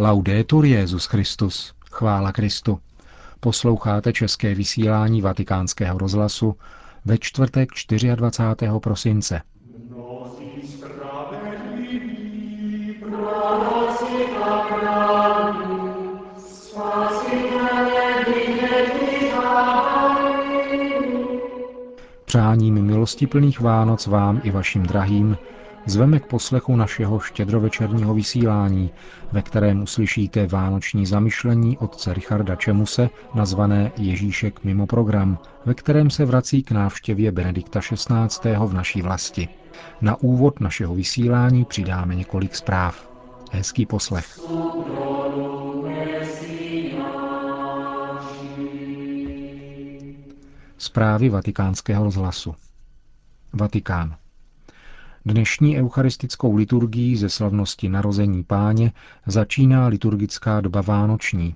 Laudetur Jezus Christus. Chvála Kristu. Posloucháte české vysílání Vatikánského rozhlasu ve čtvrtek 24. prosince. Přáním milostiplných Vánoc vám i vašim drahým zveme k poslechu našeho štědrovečerního vysílání, ve kterém uslyšíte vánoční zamyšlení otce Richarda Čemuse, nazvané Ježíšek mimo program, ve kterém se vrací k návštěvě Benedikta XVI. v naší vlasti. Na úvod našeho vysílání přidáme několik zpráv. Hezký poslech. Zprávy vatikánského rozhlasu. Vatikán. Dnešní eucharistickou liturgií ze slavnosti narození páně začíná liturgická doba vánoční.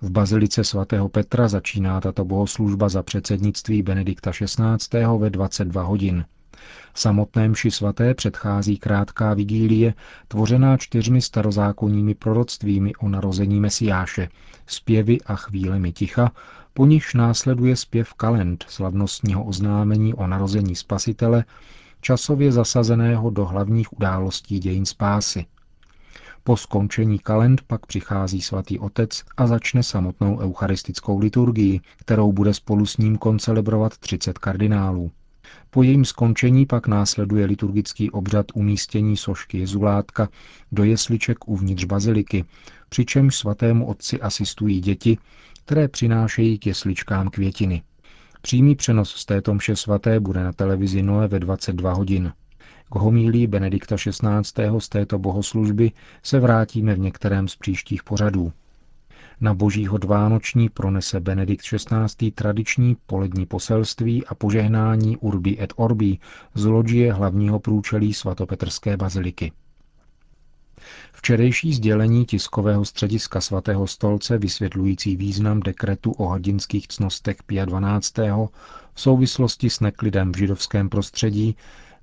V bazilice svatého Petra začíná tato bohoslužba za předsednictví Benedikta XVI. ve 22 hodin. Samotné mši svaté předchází krátká vigílie, tvořená čtyřmi starozákonními proroctvími o narození Mesiáše, zpěvy a chvílemi ticha, po nichž následuje zpěv kalend slavnostního oznámení o narození Spasitele, časově zasazeného do hlavních událostí dějin spásy. Po skončení kalend pak přichází svatý otec a začne samotnou eucharistickou liturgii, kterou bude spolu s ním koncelebrovat 30 kardinálů. Po jejím skončení pak následuje liturgický obřad umístění sošky Jezulátka do jesliček uvnitř baziliky, přičemž svatému otci asistují děti, které přinášejí k jesličkám květiny. Přímý přenos z této mše svaté bude na televizi Noe ve 22 hodin. K homílí Benedikta XVI. z této bohoslužby se vrátíme v některém z příštích pořadů. Na božího dvánoční pronese Benedikt XVI. tradiční polední poselství a požehnání Urbi et Orbi z loďie hlavního průčelí svatopetrské baziliky. Včerejší sdělení tiskového střediska svatého stolce vysvětlující význam dekretu o hrdinských cnostech Pia 12. v souvislosti s neklidem v židovském prostředí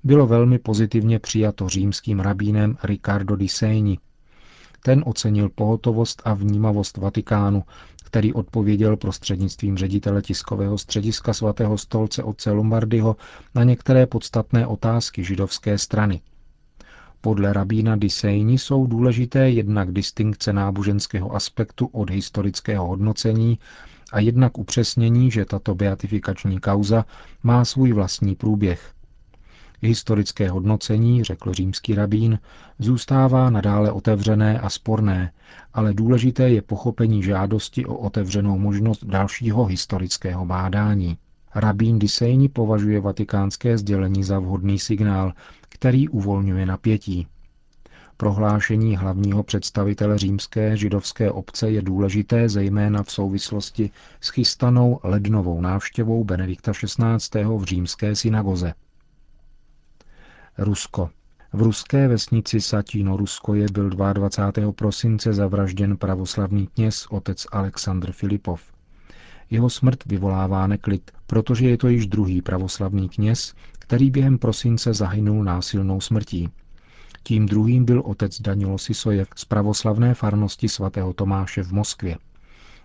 bylo velmi pozitivně přijato římským rabínem Ricardo di Segni. Ten ocenil pohotovost a vnímavost Vatikánu, který odpověděl prostřednictvím ředitele tiskového střediska svatého stolce otce Lombardyho na některé podstatné otázky židovské strany – podle rabína Disejni jsou důležité jednak distinkce náboženského aspektu od historického hodnocení a jednak upřesnění, že tato beatifikační kauza má svůj vlastní průběh. Historické hodnocení, řekl římský rabín, zůstává nadále otevřené a sporné, ale důležité je pochopení žádosti o otevřenou možnost dalšího historického bádání. Rabín Disejni považuje vatikánské sdělení za vhodný signál, který uvolňuje napětí. Prohlášení hlavního představitele římské židovské obce je důležité zejména v souvislosti s chystanou lednovou návštěvou Benedikta XVI. v římské synagoze. Rusko. V ruské vesnici Satino Ruskoje byl 22. prosince zavražděn pravoslavný kněz otec Aleksandr Filipov. Jeho smrt vyvolává neklid, protože je to již druhý pravoslavný kněz, který během prosince zahynul násilnou smrtí. Tím druhým byl otec Danilo Sisojev z pravoslavné farnosti svatého Tomáše v Moskvě.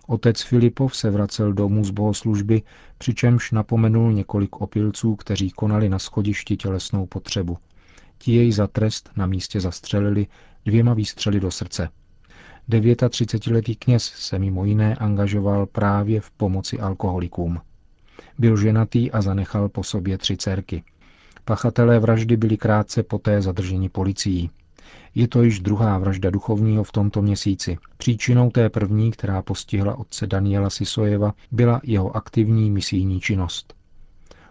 Otec Filipov se vracel domů z bohoslužby, přičemž napomenul několik opilců, kteří konali na schodišti tělesnou potřebu. Ti jej za trest na místě zastřelili dvěma výstřely do srdce. 39-letý kněz se mimo jiné angažoval právě v pomoci alkoholikům. Byl ženatý a zanechal po sobě tři dcerky. Pachatelé vraždy byli krátce poté zadrženi policií. Je to již druhá vražda duchovního v tomto měsíci. Příčinou té první, která postihla otce Daniela Sisojeva, byla jeho aktivní misijní činnost.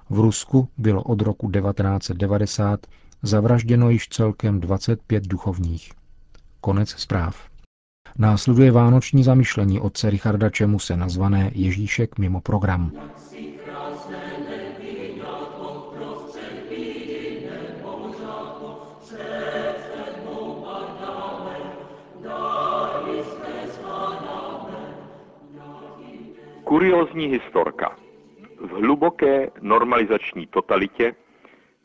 V Rusku bylo od roku 1990 zavražděno již celkem 25 duchovních. Konec zpráv. Následuje vánoční zamyšlení otce Richarda Čemuse nazvané Ježíšek mimo program. Kuriozní historka. V hluboké normalizační totalitě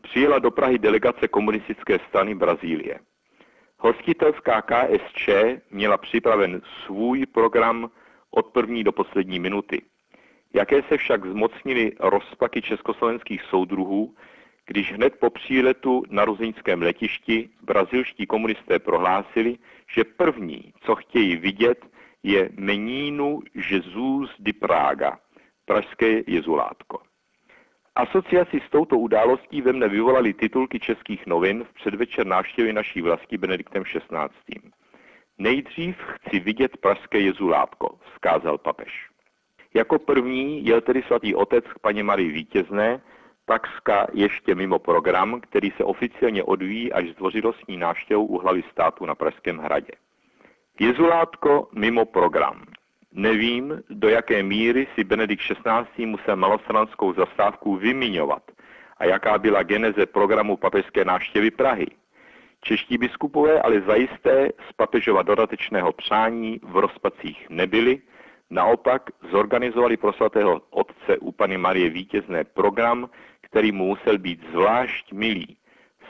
přijela do Prahy delegace komunistické strany Brazílie. Hostitelská KSČ měla připraven svůj program od první do poslední minuty. Jaké se však zmocnili rozpaky československých soudruhů, když hned po příletu na ruzinském letišti brazilští komunisté prohlásili, že první, co chtějí vidět, je Menínu Jesus di Praga, pražské jezulátko. Asociaci s touto událostí ve mne vyvolali titulky českých novin v předvečer návštěvy naší vlasti Benediktem XVI. Nejdřív chci vidět pražské jezulátko, vzkázal papež. Jako první jel tedy svatý otec k paně Marii Vítězné, takřka ještě mimo program, který se oficiálně odvíjí až zdvořilostní návštěvou u hlavy státu na Pražském hradě. Jezulátko mimo program. Nevím, do jaké míry si Benedikt XVI. musel malostranskou zastávku vymiňovat a jaká byla geneze programu papežské návštěvy Prahy. Čeští biskupové ale zajisté z papežova dodatečného přání v rozpacích nebyli, naopak zorganizovali pro svatého otce u Pany Marie vítězné program, který mu musel být zvlášť milý,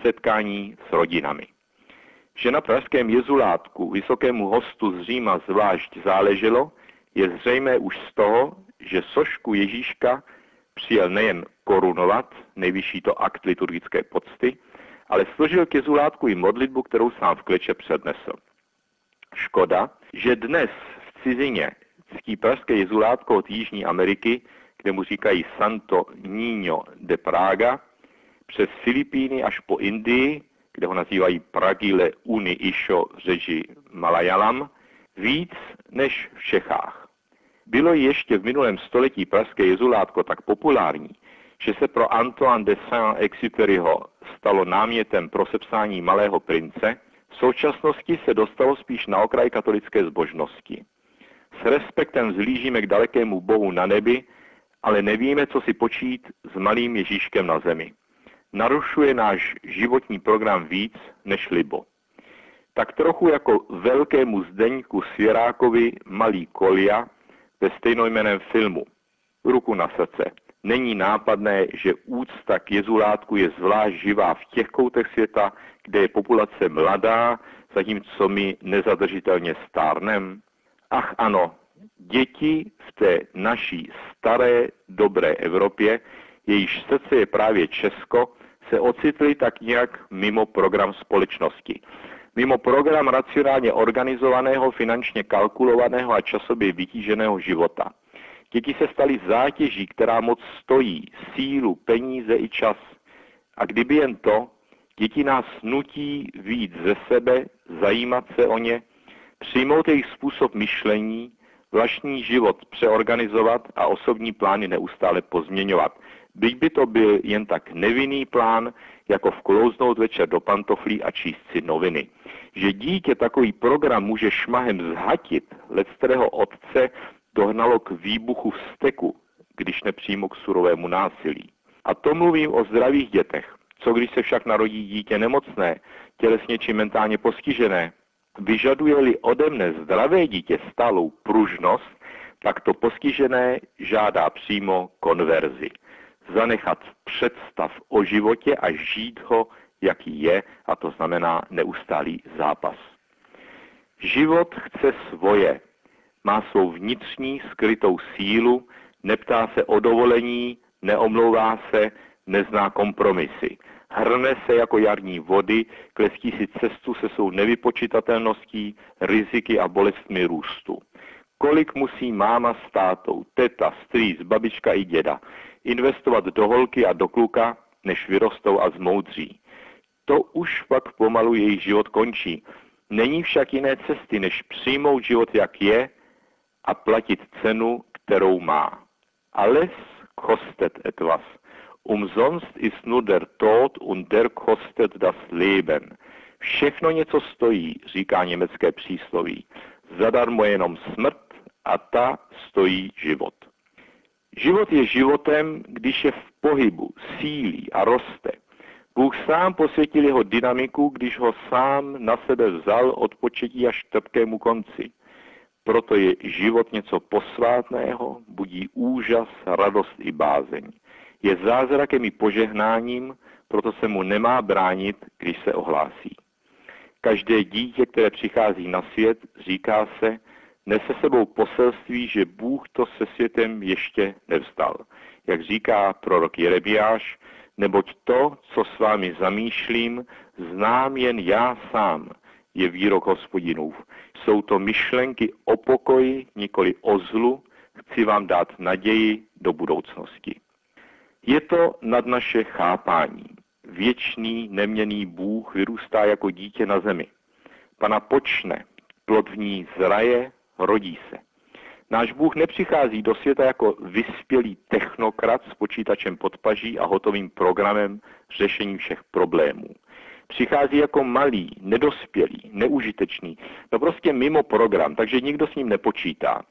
setkání s rodinami. Že na pražském jezulátku vysokému hostu z Říma zvlášť záleželo, je zřejmé už z toho, že sošku Ježíška přijel nejen korunovat, nejvyšší to akt liturgické pocty, ale složil ke zulátku i modlitbu, kterou sám v kleče přednesl. Škoda, že dnes v cizině ctí pražské jezulátko od Jižní Ameriky, kde mu říkají Santo Niño de Praga, přes Filipíny až po Indii, kde ho nazývají Pragile Uni Isho řeži Malayalam, víc než v Čechách. Bylo ještě v minulém století pražské jezulátko tak populární, že se pro Antoine de Saint-Exupéryho stalo námětem pro sepsání Malého prince, v současnosti se dostalo spíš na okraj katolické zbožnosti. S respektem zlížíme k dalekému Bohu na nebi, ale nevíme, co si počít s malým Ježíškem na zemi. Narušuje náš životní program víc než libo tak trochu jako velkému Zdeňku Svěrákovi Malý Kolia ve stejnojmeném filmu. Ruku na srdce. Není nápadné, že úcta k jezulátku je zvlášť živá v těch koutech světa, kde je populace mladá, zatímco my nezadržitelně stárnem? Ach ano, děti v té naší staré, dobré Evropě, jejíž srdce je právě Česko, se ocitly tak nějak mimo program společnosti mimo program racionálně organizovaného, finančně kalkulovaného a časově vytíženého života. Děti se staly zátěží, která moc stojí, sílu, peníze i čas. A kdyby jen to, děti nás nutí víc ze sebe, zajímat se o ně, přijmout jejich způsob myšlení, vlastní život přeorganizovat a osobní plány neustále pozměňovat. Byť by to byl jen tak nevinný plán, jako vklouznout večer do pantoflí a číst si noviny. Že dítě takový program může šmahem zhatit, let kterého otce dohnalo k výbuchu vzteku, když nepřímo k surovému násilí. A to mluvím o zdravých dětech. Co když se však narodí dítě nemocné, tělesně či mentálně postižené? Vyžaduje-li ode mne zdravé dítě stálou pružnost, tak to postižené žádá přímo konverzi zanechat představ o životě a žít ho, jaký je, a to znamená neustálý zápas. Život chce svoje, má svou vnitřní skrytou sílu, neptá se o dovolení, neomlouvá se, nezná kompromisy. Hrne se jako jarní vody, klestí si cestu se svou nevypočitatelností, riziky a bolestmi růstu. Kolik musí máma s tátou, teta, strýc, babička i děda investovat do holky a do kluka, než vyrostou a zmoudří. To už pak pomalu jejich život končí. Není však jiné cesty, než přijmout život, jak je a platit cenu, kterou má. Alles kostet etwas. Umsonst ist nur der Tod und der kostet das Leben. Všechno něco stojí, říká německé přísloví. Zadarmo jenom smrt a ta stojí život. Život je životem, když je v pohybu, sílí a roste. Bůh sám posvětil jeho dynamiku, když ho sám na sebe vzal od početí až k trpkému konci. Proto je život něco posvátného, budí úžas, radost i bázeň. Je zázrakem i požehnáním, proto se mu nemá bránit, když se ohlásí. Každé dítě, které přichází na svět, říká se, nese sebou poselství, že Bůh to se světem ještě nevstal. Jak říká prorok Jerebiáš, neboť to, co s vámi zamýšlím, znám jen já sám, je výrok hospodinův. Jsou to myšlenky o pokoji, nikoli o zlu, chci vám dát naději do budoucnosti. Je to nad naše chápání. Věčný, neměný Bůh vyrůstá jako dítě na zemi. Pana počne, plod v ní zraje, rodí se. Náš Bůh nepřichází do světa jako vyspělý technokrat s počítačem pod paží a hotovým programem řešení všech problémů. Přichází jako malý, nedospělý, neužitečný, no prostě mimo program, takže nikdo s ním nepočítá.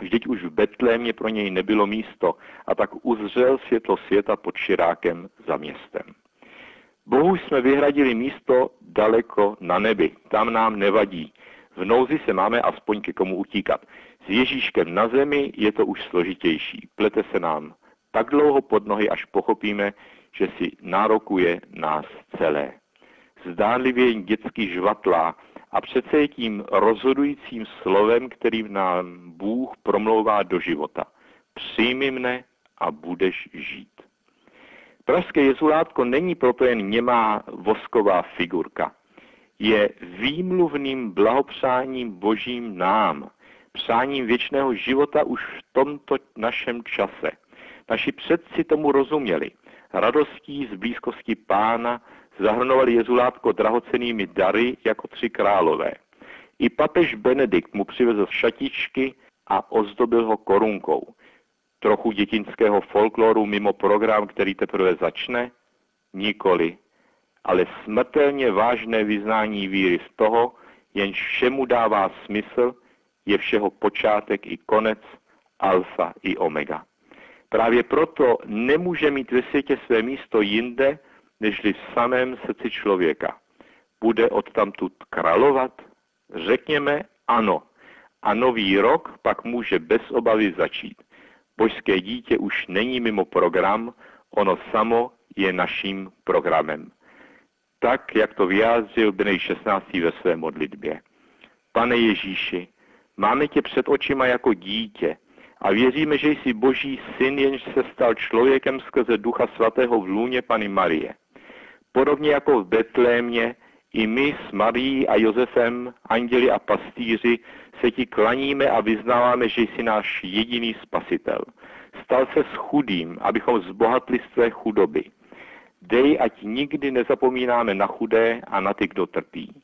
Vždyť už v Betlémě pro něj nebylo místo a tak uzřel světlo světa pod širákem za městem. Bohu jsme vyhradili místo daleko na nebi, tam nám nevadí. V nouzi se máme aspoň ke komu utíkat. S Ježíškem na zemi je to už složitější. Plete se nám tak dlouho pod nohy, až pochopíme, že si nárokuje nás celé. Zdánlivě jen dětsky žvatlá a přece je tím rozhodujícím slovem, kterým nám Bůh promlouvá do života. Přijmi mne a budeš žít. Pražské jezulátko není proto jen němá vosková figurka. Je výmluvným blahopřáním božím nám, přáním věčného života už v tomto našem čase. Naši předci tomu rozuměli. Radostí z blízkosti pána zahrnovali jezulátko drahocenými dary jako tři králové. I papež Benedikt mu přivezl šatičky a ozdobil ho korunkou. Trochu dětinského folkloru mimo program, který teprve začne? Nikoli. Ale smrtelně vážné vyznání víry z toho, jenž všemu dává smysl, je všeho počátek i konec, alfa i omega. Právě proto nemůže mít ve světě své místo jinde, nežli v samém srdci člověka. Bude odtamtud královat? Řekněme ano. A nový rok pak může bez obavy začít. Božské dítě už není mimo program, ono samo je naším programem. Tak, jak to vyjádřil Benej 16. ve své modlitbě. Pane Ježíši, máme tě před očima jako dítě a věříme, že jsi boží syn, jenž se stal člověkem skrze Ducha Svatého v lůně Pany Marie. Podobně jako v Betlémě, i my s Marií a Josefem, anděli a pastýři, se ti klaníme a vyznáváme, že jsi náš jediný spasitel. Stal se s chudým, abychom zbohatli z tvé chudoby. Dej, ať nikdy nezapomínáme na chudé a na ty, kdo trpí.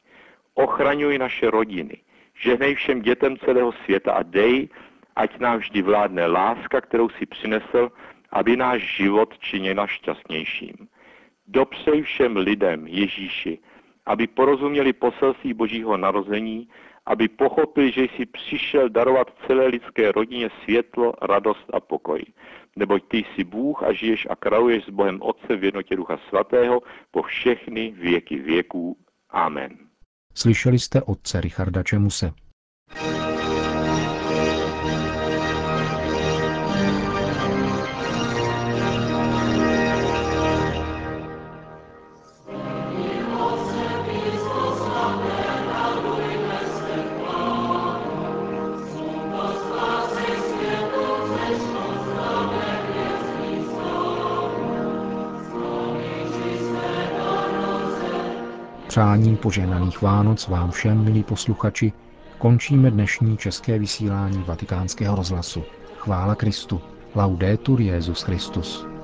Ochraňuj naše rodiny. Žehnej všem dětem celého světa a dej, ať nám vždy vládne láska, kterou si přinesl, aby náš život činila šťastnějším. Dopřej všem lidem, Ježíši, aby porozuměli poselství Božího narození, aby pochopili, že jsi přišel darovat celé lidské rodině světlo, radost a pokoj. Neboť ty jsi Bůh a žiješ a kraluješ s Bohem Otce v jednotě Ducha Svatého po všechny věky věků. Amen. Slyšeli jste otce Richarda Čemuse. Přáním požehnaných Vánoc vám všem, milí posluchači, končíme dnešní české vysílání vatikánského rozhlasu. Chvála Kristu. Laudetur Jezus Christus.